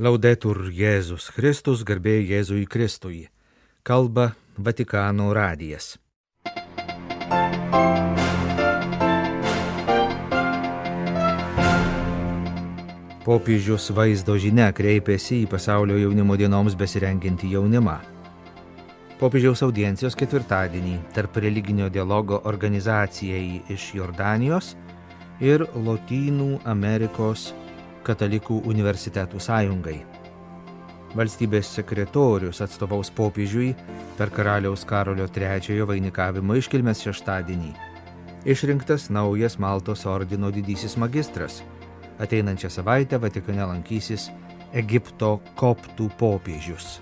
Laudetur Jėzus Kristus, garbė Jėzui Kristui. Kalba Vatikano radijas. Popiežius vaizdo žinia kreipėsi į pasaulio jaunimo dienoms besirenginti jaunimą. Popiežiaus audiencijos ketvirtadienį tarp religinio dialogo organizacijai iš Jordanijos ir Lotynų Amerikos Katalikų universitetų sąjungai. Valstybės sekretorius atstovaus popiežiui per karaliaus Karolio III vainikavimo iškilmės šeštadienį. Išrinktas naujas Maltos ordino didysis magistras. Ateinančią savaitę Vatikane lankysis Egipto koptų popiežius.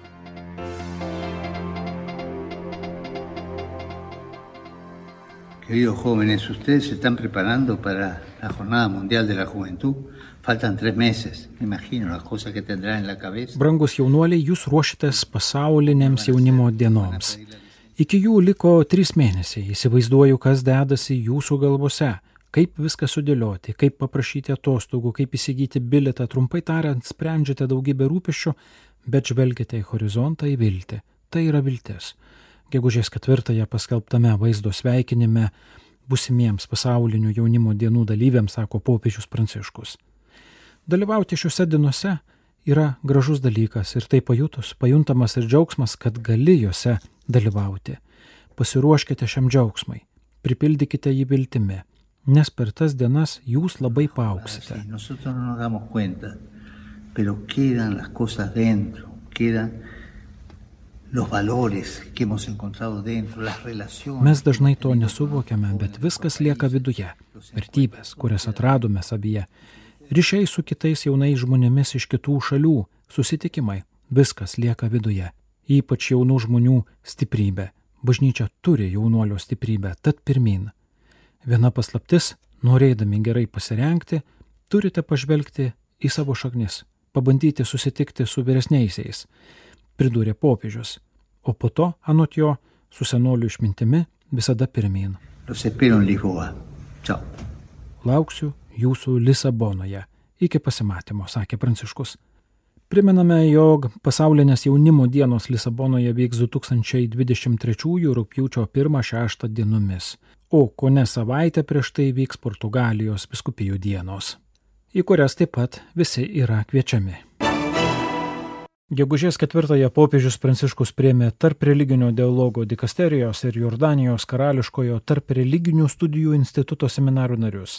Queridos jóvenes, ustedes se están preparando para la Jornada Mundial de la Juventud. Faltan tres meses, me imagino las cosas que tendrán en la cabeza. Brangus jaunuoliai, jūs ruošitės pasaulinėms jaunimo dienoms. Iki jų liko trys mėnesiai. Įsivaizduoju, kas dedasi jūsų galvose. Kaip viską sudėlioti, kaip paprašyti atostogų, kaip įsigyti biletą. Trumpai tariant, sprendžiate daugybę rūpeščių, bet žvelgiate į horizontą, į viltį. Tai yra viltis gegužės ketvirtąją paskelbtame vaizdo sveikinime busimiems pasaulinių jaunimo dienų dalyviams, sako popiežius Pranciškus. Dalyvauti šiuose dienose yra gražus dalykas ir tai pajutus, pajuntamas ir džiaugsmas, kad gali juose dalyvauti. Pasiruoškite šiam džiaugsmai, pripildykite jį viltimi, nes per tas dienas jūs labai paauksite. Mes dažnai to nesuvokiame, bet viskas lieka viduje. Vertybės, kurias atradome savyje. Ryšiai su kitais jaunais žmonėmis iš kitų šalių, susitikimai, viskas lieka viduje. Ypač jaunų žmonių stiprybė. Bažnyčia turi jaunuolio stiprybę, tad pirmin. Viena paslaptis, norėdami gerai pasirenkti, turite pažvelgti į savo šaknis, pabandyti susitikti su vyresniaisiais pridūrė popiežius, o po to, anot jo, su senoliu išmintimi visada pirmin. Lauksiu jūsų Lisabonoje. Iki pasimatymo, sakė Pranciškus. Primename, jog pasaulinės jaunimo dienos Lisabonoje vyks 2023 rūpjūčio 1-6 dienomis, o ko ne savaitę prieš tai vyks Portugalijos biskupijų dienos, į kurias taip pat visi yra kviečiami. Gegužės ketvirtąją popiežius Pranciškus priemė tarp religinio dialogo dikasterijos ir Jordanijos karališkojo tarp religinių studijų instituto seminarų narius.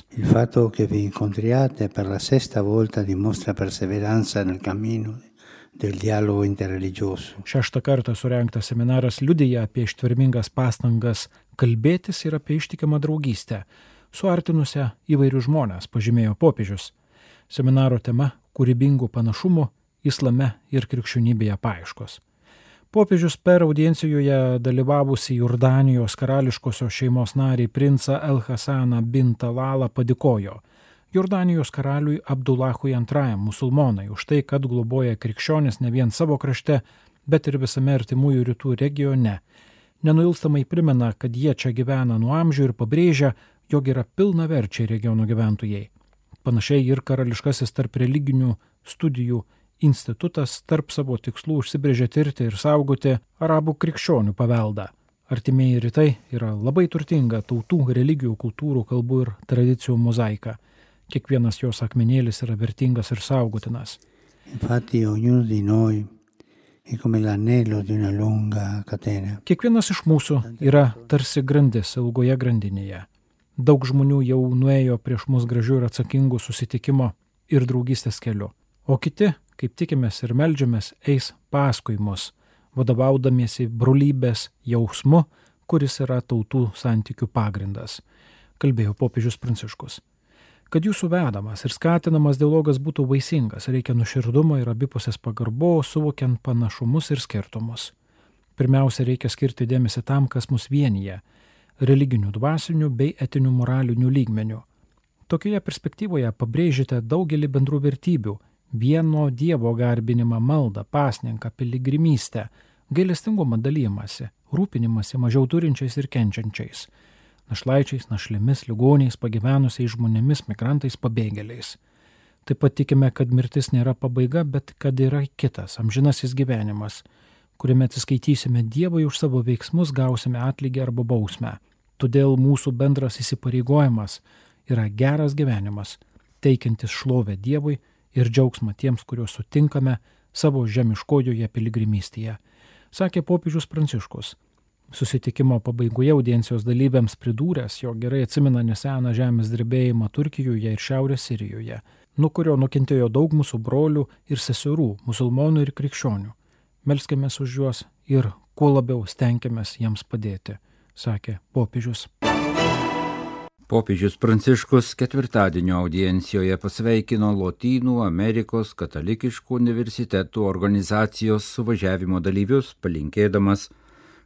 Šeštą kartą surenktas seminaras liudyja apie ištvermingas pastangas kalbėtis ir apie ištikimą draugystę, suartinusią įvairių žmonės, pažymėjo popiežius. Seminaro tema - kūrybingų panašumų islame ir krikščionybėje paieškos. Popiežius per audiencijoje dalyvavusi Jordanijos karališkosios šeimos nariai princą El Hasaną bin Talalą padėkojo Jordanijos karaliui Abdullahui II musulmonai už tai, kad globoja krikščionis ne vien savo krašte, bet ir visame artimųjų rytų regione. Nenuilstamai primena, kad jie čia gyvena nuo amžių ir pabrėžia, jog yra pilna verčiai regiono gyventojai. Panašiai ir karališkasis tarp religinių studijų institutas tarp savo tikslų užsibrėžė tirti ir saugoti arabų krikščionių paveldą. Artimieji rytai yra labai turtinga tautų, religijų, kultūrų, kalbų ir tradicijų mozaika. Kiekvienas jos akmenėlis yra vertingas ir saugotinas. Infatti, ognuno di noi. Kiekvienas iš mūsų yra tarsi grandis ilgoje grandinėje. Daug žmonių jau nuėjo prieš mus gražių ir atsakingų susitikimo ir draugystės keliu, o kiti kaip tikimės ir melžiamės, eis paskui mus, vadovaudamiesi brolybės jausmu, kuris yra tautų santykių pagrindas, kalbėjo popiežius Pranciškus. Kad jūsų vedamas ir skatinamas dialogas būtų vaisingas, reikia nuširdumo ir abipusės pagarbos, suvokiant panašumus ir skirtumus. Pirmiausia, reikia skirti dėmesį tam, kas mus vienyje - religinių, dvasinių bei etinių moralinių lygmenių. Tokioje perspektyvoje pabrėžite daugelį bendrų vertybių vieno Dievo garbinimą maldą, pasninką, piligrimystę, gailestingumą dalymasi, rūpinimąsi mažiau turinčiais ir kenčiančiais - našlaičiais, našlėmis, ligoniais, pagyvenusiais žmonėmis, migrantais, pabėgėliais. Taip pat tikime, kad mirtis nėra pabaiga, bet kad yra kitas, amžinasis gyvenimas, kuriame atsiskaitysime Dievui už savo veiksmus, gausime atlygį arba bausmę. Todėl mūsų bendras įsipareigojimas yra geras gyvenimas, teikiantis šlovę Dievui ir džiaugsmą tiems, kuriuos sutinkame savo žemiškojoje piligrimystėje, sakė popiežius Pranciškus. Susitikimo pabaigoje audiencijos dalyviams pridūręs, jo gerai atsimena neseną žemės drebėjimą Turkijoje ir Šiaurės Sirijoje, nuo kurio nukentėjo daug mūsų brolių ir seserų, musulmonų ir krikščionių. Melskime už juos ir kuo labiau stengiamės jiems padėti, sakė popiežius. Popiežius Pranciškus ketvirtadienio audiencijoje pasveikino Lotynų Amerikos katalikiškų universitetų organizacijos suvažiavimo dalyvius, palinkėdamas,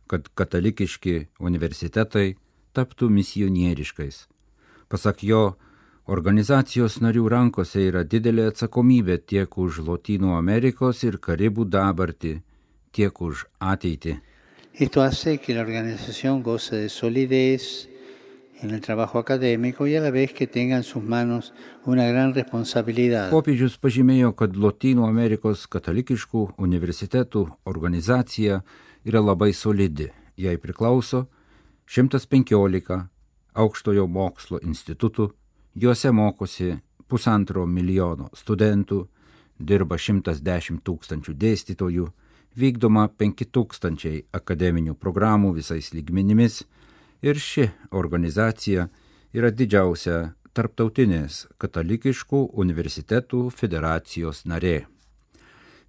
kad katalikiški universitetai taptų misionieriškais. Pasak jo, organizacijos narių rankose yra didelė atsakomybė tiek už Lotynų Amerikos ir Karibų dabartį, tiek už ateitį. Esto hace que la organización goce de solidez, en el trabajo académico y a la vez que tenga en sus manos una gran responsabilidad. Popiežius pažymėjo, kad Lotynų Amerikos katalikiškų universitetų organizacija yra labai solidi. Jai priklauso 115 aukštojo mokslo institutų, juose mokosi pusantro milijono studentų, dirba 110 tūkstančių dėstytojų, vykdoma 5000 akademinių programų visais lygmenimis ir ši organizacija yra didžiausia tarptautinės katalikiškų universitetų federacijos narė.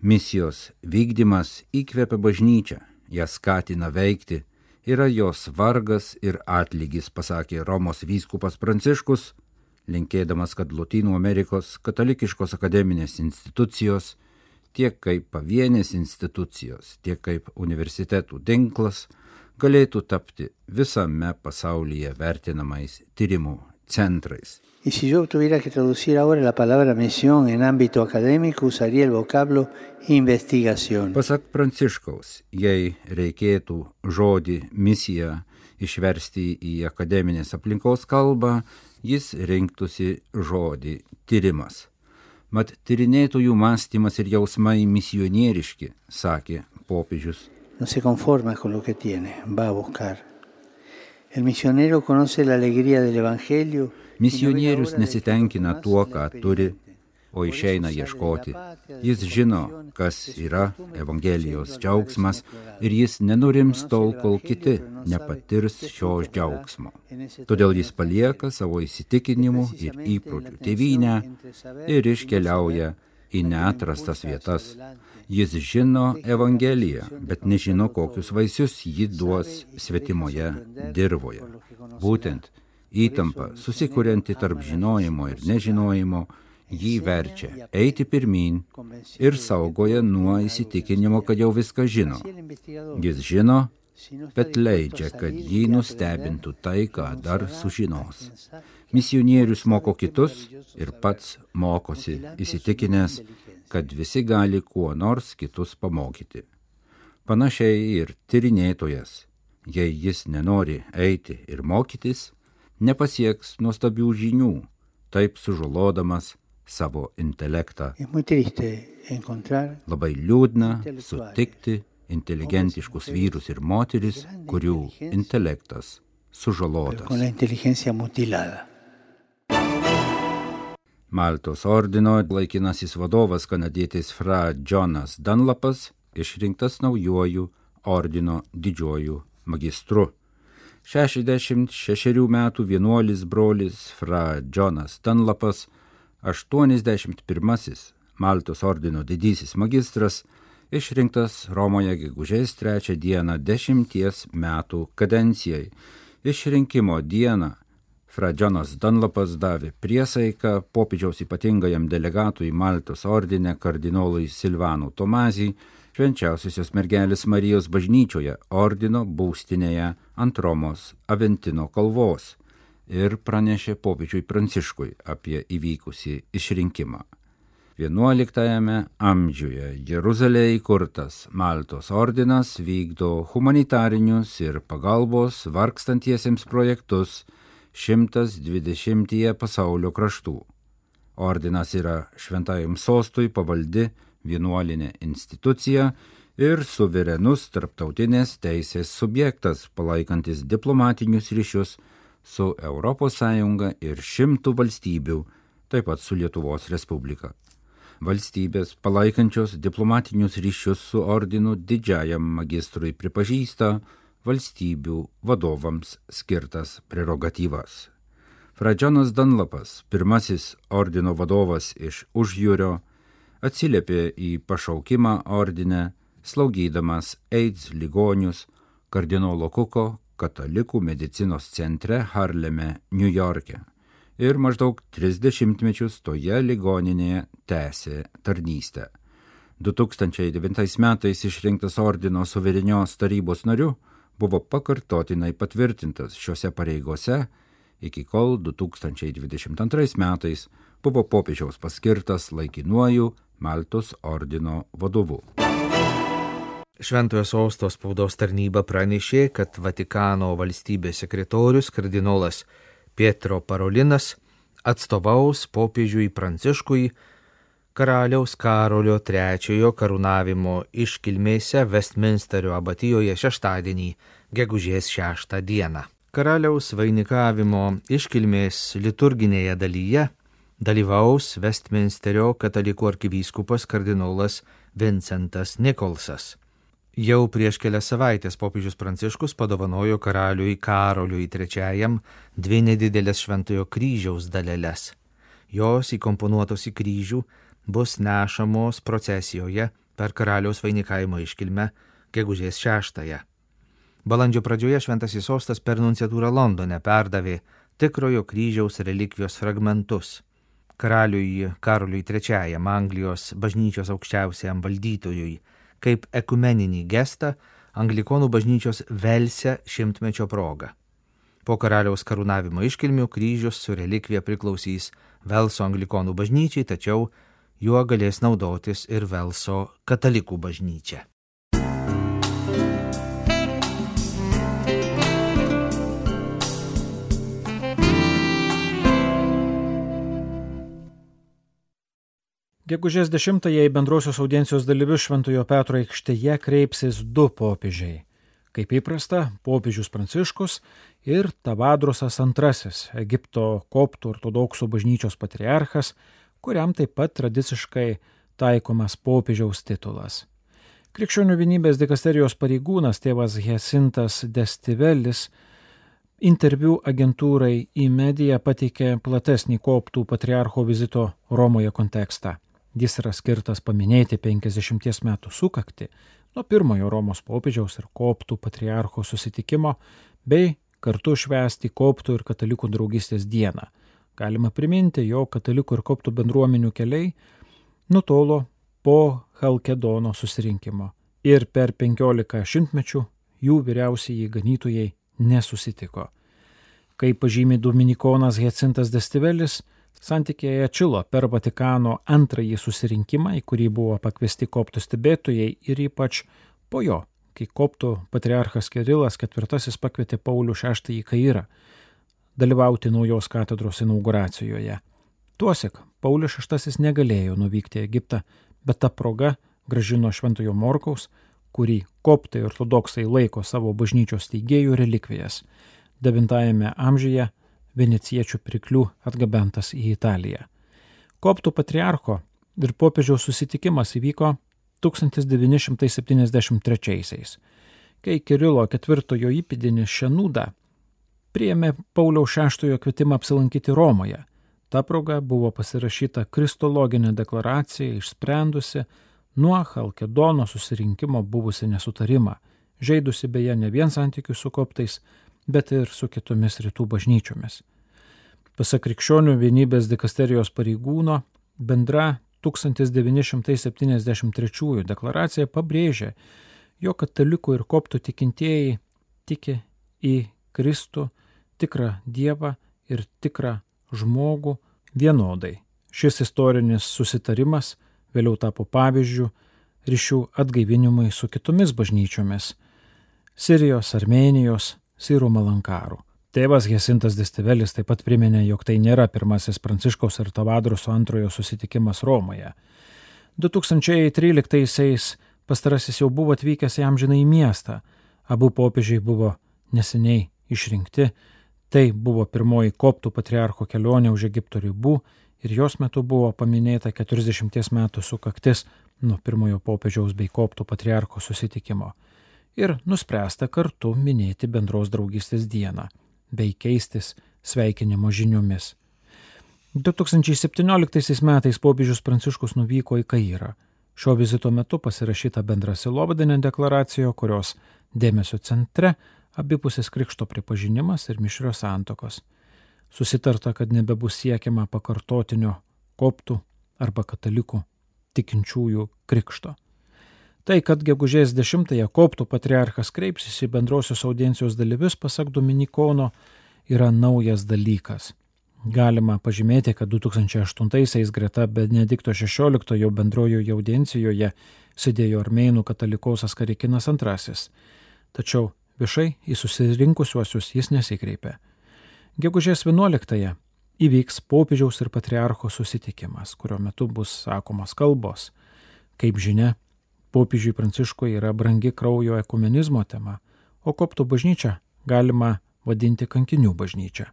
Misijos vykdymas įkvepia bažnyčią, ją skatina veikti, yra jos vargas ir atlygis, pasakė Romos vyskupas Pranciškus, linkėdamas, kad Latino Amerikos katalikiškos akademinės institucijos, tiek kaip pavienės institucijos, tiek kaip universitetų tinklas, galėtų tapti visame pasaulyje vertinamais tyrimų centrais. Y si yo tuviera que traducir ahora la palabra misión en ámbito académico, usaría el vocablo investigación. Pasak Pranciškaus, jei reikėtų žodį misija išversti į akademinės aplinkos kalbą, jis rinktųsi žodį tyrimas. Mat tyrinėtojų mąstymas ir jausmai misionieriški, sakė popiežius no se conforma con lo que tiene, va a buscar. El misionero conoce la alegría del Evangelio. Misionierius nesitenkina tuo, ką turi, o išeina ieškoti. Jis žino, kas yra Evangelijos džiaugsmas ir jis nenurims tol, kol kiti nepatirs šio džiaugsmo. Todėl jis palieka savo įsitikinimų ir įpročių tėvynę ir iškeliauja į neatrastas vietas. Jis žino Evangeliją, bet nežino, kokius vaisius ji duos svetimoje dirboje. Būtent įtampa, susikurianti tarp žinojimo ir nežinojimo, jį verčia eiti pirmin ir saugoja nuo įsitikinimo, kad jau viską žino. Jis žino, bet leidžia, kad jį nustebintų tai, ką dar sužinos. Misionierius moko kitus ir pats mokosi, įsitikinęs, kad visi gali kuo nors kitus pamokyti. Panašiai ir tyrinėtojas, jei jis nenori eiti ir mokytis, nepasieks nuostabių žinių, taip sužalodamas savo intelektą. Labai liūdna sutikti inteligentiškus vyrus ir moteris, kurių intelektas sužalotas. Maltos ordino laikinasis vadovas kanadietis Fra Jonas Dunlapas išrinktas naujoju ordino didžiuoju magistru. 66 metų vienuolis brolis Fra Jonas Dunlapas, 81 Maltos ordino didysis magistras, išrinktas Romoje gegužės 3 dieną dešimties metų kadencijai. Išrinkimo dieną Fra Džonas Dunlapas davė priesaiką popiežiaus ypatingajam delegatui Maltos ordine kardinolui Silvanų Tomazijai, švenčiausiosios mergelės Marijos bažnyčioje ordino būstinėje ant Romos Aventino kalvos ir pranešė popiežiui Pranciškui apie įvykusį išrinkimą. XI amžiuje Jeruzalėje įkurtas Maltos ordinas vykdo humanitarinius ir pagalbos vargstantiesiems projektus 120 pasaulio kraštų. Ordinas yra šventajam sostui pavaldi vienuolinė institucija ir suverenus tarptautinės teisės subjektas, palaikantis diplomatinius ryšius su ES ir šimtų valstybių, taip pat su Lietuvos Respublika. Valstybės palaikančios diplomatinius ryšius su ordinu didžiajam magistrui pripažįsta valstybių vadovams skirtas prerogatyvas. Fradžionas Danlapas, pirmasis ordino vadovas iš užjūrio, atsiliepė į pašaukimą ordinę slaugydamas AIDS ligonius kardinolo Kuko katalikų medicinos centre Harleme, New York'e. Ir maždaug 30 mečius toje ligoninėje tęsė tarnystę. 2009 metais išrinktas ordino suverenios tarybos nariu buvo pakartotinai patvirtintas šiuose pareigose, iki kol 2022 metais buvo popiežiaus paskirtas laikinuoju Maltos ordino vadovu. Šventojo sostos spaudos tarnyba pranešė, kad Vatikano valstybės sekretorius kardinolas Pietro Parolinas atstovaus popiežiui Pranciškui karaliaus Karolio III karūnavimo iškilmėse Westminsterio abatijoje šeštadienį, gegužės 6 dieną. Karaliaus vainikavimo iškilmės liturginėje dalyje dalyvaus Westminsterio katalikų arkivyskupas kardinolas Vincentas Nikolsas. Jau prieš kelias savaitės popiežius Pranciškus padovanojo karaliui Karoliui III dvi nedidelės šventojo kryžiaus daleles. Jos įkomponuotos į kryžių bus nešamos procesijoje per karaliaus vainikavimo iškilmę gegužės šeštąją. Balandžio pradžioje šventasis sostas per nunciatūrą Londone perdavė tikrojo kryžiaus relikvijos fragmentus. Karaliui Karoliui III Anglijos bažnyčios aukščiausiam valdytojui kaip ekumeninį gestą Anglikonų bažnyčios Velse šimtmečio proga. Po karaliaus karūnavimo iškilmių kryžius su relikvija priklausys Velso anglikonų bažnyčiai, tačiau juo galės naudotis ir Velso katalikų bažnyčia. Gegužės 10-ąją į bendrosios audiencijos dalyvius Šventojo Petro aikštėje kreipsis du popiežiai. Kaip įprasta, popiežius Pranciškus ir Tavadrosas II, Egipto koptų ortodoksų bažnyčios patriarchas, kuriam taip pat tradiciškai taikomas popiežiaus titulas. Krikščionių vienybės dikasterijos pareigūnas tėvas Hesintas Destivelis interviu agentūrai į mediją pateikė platesnį koptų patriarcho vizito Romoje kontekstą. Jis yra skirtas paminėti 50 metų sukakti nuo pirmojo Romos popiežiaus ir koptų patriarcho susitikimo bei kartu švęsti koptų ir katalikų draugystės dieną. Galima priminti, jog katalikų ir koptų bendruomenių keliai nutolo po Halkedono susirinkimo ir per 15 šimtmečių jų vyriausiai ganytojai nesusitiko. Kaip pažymė Dominikonas Hecintas Destivelis, Santykiai atšilo per Vatikano antrąjį susirinkimą, į kurį buvo pakviesti koptų stebėtojai ir ypač po jo, kai koptų patriarchas Kirilas IV pakvietė Paulių VI į Kairą dalyvauti naujos katedros inauguracijoje. Tuosik Paulius VI negalėjo nuvykti į Egiptą, bet ta proga gražino Šventojo Morkaus, kurį koptai ortodoksai laiko savo bažnyčios teigėjų relikvijas. IX amžiuje venecijiečių priklių atgabentas į Italiją. Koptų patriarcho ir popiežiaus susitikimas įvyko 1973-aisiais, kai Kirilo IV įpidinis Šenūda priėmė Pauliaus VI kvietimą apsilankyti Romoje. Ta proga buvo pasirašyta kristologinė deklaracija išsprendusi nuo Halkedono susirinkimo buvusi nesutarimą, žaidusi beje ne vien santykius su koptais, bet ir su kitomis rytų bažnyčiomis. Pasak krikščionių vienybės dikasterijos pareigūno, bendra 1973 deklaracija pabrėžia, jog katalikų ir koptų tikintieji tiki į Kristų, tikrą Dievą ir tikrą žmogų vienodai. Šis istorinis susitarimas vėliau tapo pavyzdžių ryšių atgaivinimui su kitomis bažnyčiomis - Sirijos, Armenijos, Sirų Malankarų. Tėvas Jesintas Destivelis taip pat priminė, jog tai nėra pirmasis Pranciškaus ir Tavadruso antrojo susitikimas Romoje. 2013-aisiais pastarasis jau buvo atvykęs į miestą, abu popiežiai buvo neseniai išrinkti, tai buvo pirmoji koptų patriarcho kelionė už Egipto ribų ir jos metu buvo paminėta 40 metų sukaktis nuo pirmojo popiežiaus bei koptų patriarcho susitikimo ir nuspręsta kartu minėti bendros draugystės dieną bei keistis sveikinimo žiniomis. 2017 metais popiežius Pranciškus nuvyko į Kairą. Šio vizito metu pasirašyta bendra Silovadinė deklaracija, kurios dėmesio centre abipusis krikšto pripažinimas ir mišrios santokos. Susitarta, kad nebebus siekiama pakartotinio koptų arba katalikų tikinčiųjų krikšto. Tai, kad gegužės 10-ąją koptų patriarchas kreipsis į bendrosios audiencijos dalyvius, pasak Dominikono, yra naujas dalykas. Galima pažymėti, kad 2008-aisiais greta Benedikto XVI bendrojoje audiencijoje sėdėjo armėnų katalikosas Karikinas II, tačiau viešai į susirinkusiuosius jis nesikreipė. Gegužės 11-ąją įvyks popiežiaus ir patriarcho susitikimas, kurio metu bus sakomas kalbos. Kaip žinia, popiežiui Pranciškui yra brangi kraujo ekumenizmo tema, o koptų bažnyčią galima vadinti kankinių bažnyčia.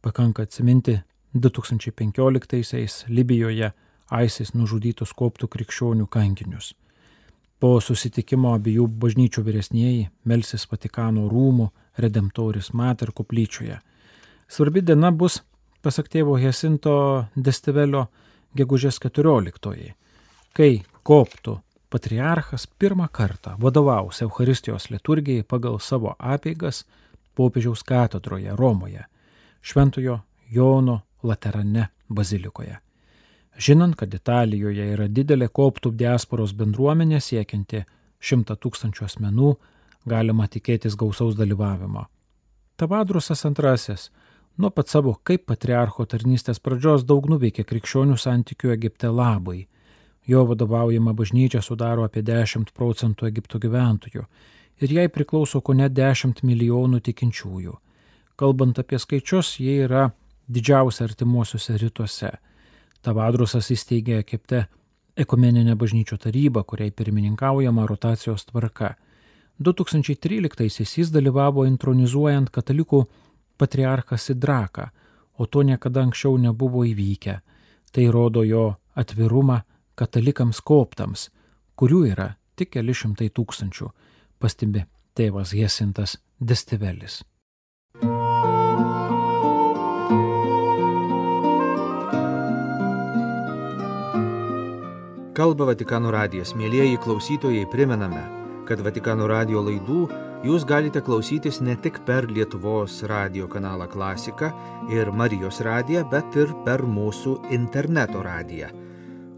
Pakanka atsiminti 2015-aisiais Libijoje ISIS nužudytus koptų krikščionių kankinius. Po susitikimo abiejų bažnyčių vyresnieji melsis Vatikano rūmų Redemptoris Mater koplyčioje. Svarbi diena bus, pasak tėvo Hesinto Destivelio, gegužės 14, kai koptų patriarchas pirmą kartą vadovaus Euharistijos liturgijai pagal savo apeigas popiežiaus katedroje Romoje, Šventojo Jono Laterane bazilikoje. Žinant, kad Italijoje yra didelė koptų diasporos bendruomenė siekianti šimtą tūkstančių asmenų, galima tikėtis gausaus dalyvavimo. Tavadrusas II nuo pat savo kaip patriarcho tarnystės pradžios daug nuveikė krikščionių santykių Egipte labai Jo vadovaujama bažnyčia sudaro apie 10 procentų Egipto gyventojų ir jai priklauso ko net 10 milijonų tikinčiųjų. Kalbant apie skaičius, jie yra didžiausia artimuosiuose rytuose. Tavadrusas įsteigė Egipte ekumeninę bažnyčio tarybą, kuriai pirmininkaujama rotacijos tvarka. 2013-aisiais jis dalyvavo intronizuojant katalikų patriarchą Sidraką, o to niekada anksčiau nebuvo įvykę. Tai rodo jo atvirumą katalikams koptams, kurių yra tik keli šimtai tūkstančių, pastebi tėvas Jesintas Destivelis. Kalba Vatikano radijas. Mėlyjeji klausytojai, primename, kad Vatikano radio laidų jūs galite klausytis ne tik per Lietuvos radio kanalą Klasika ir Marijos radiją, bet ir per mūsų interneto radiją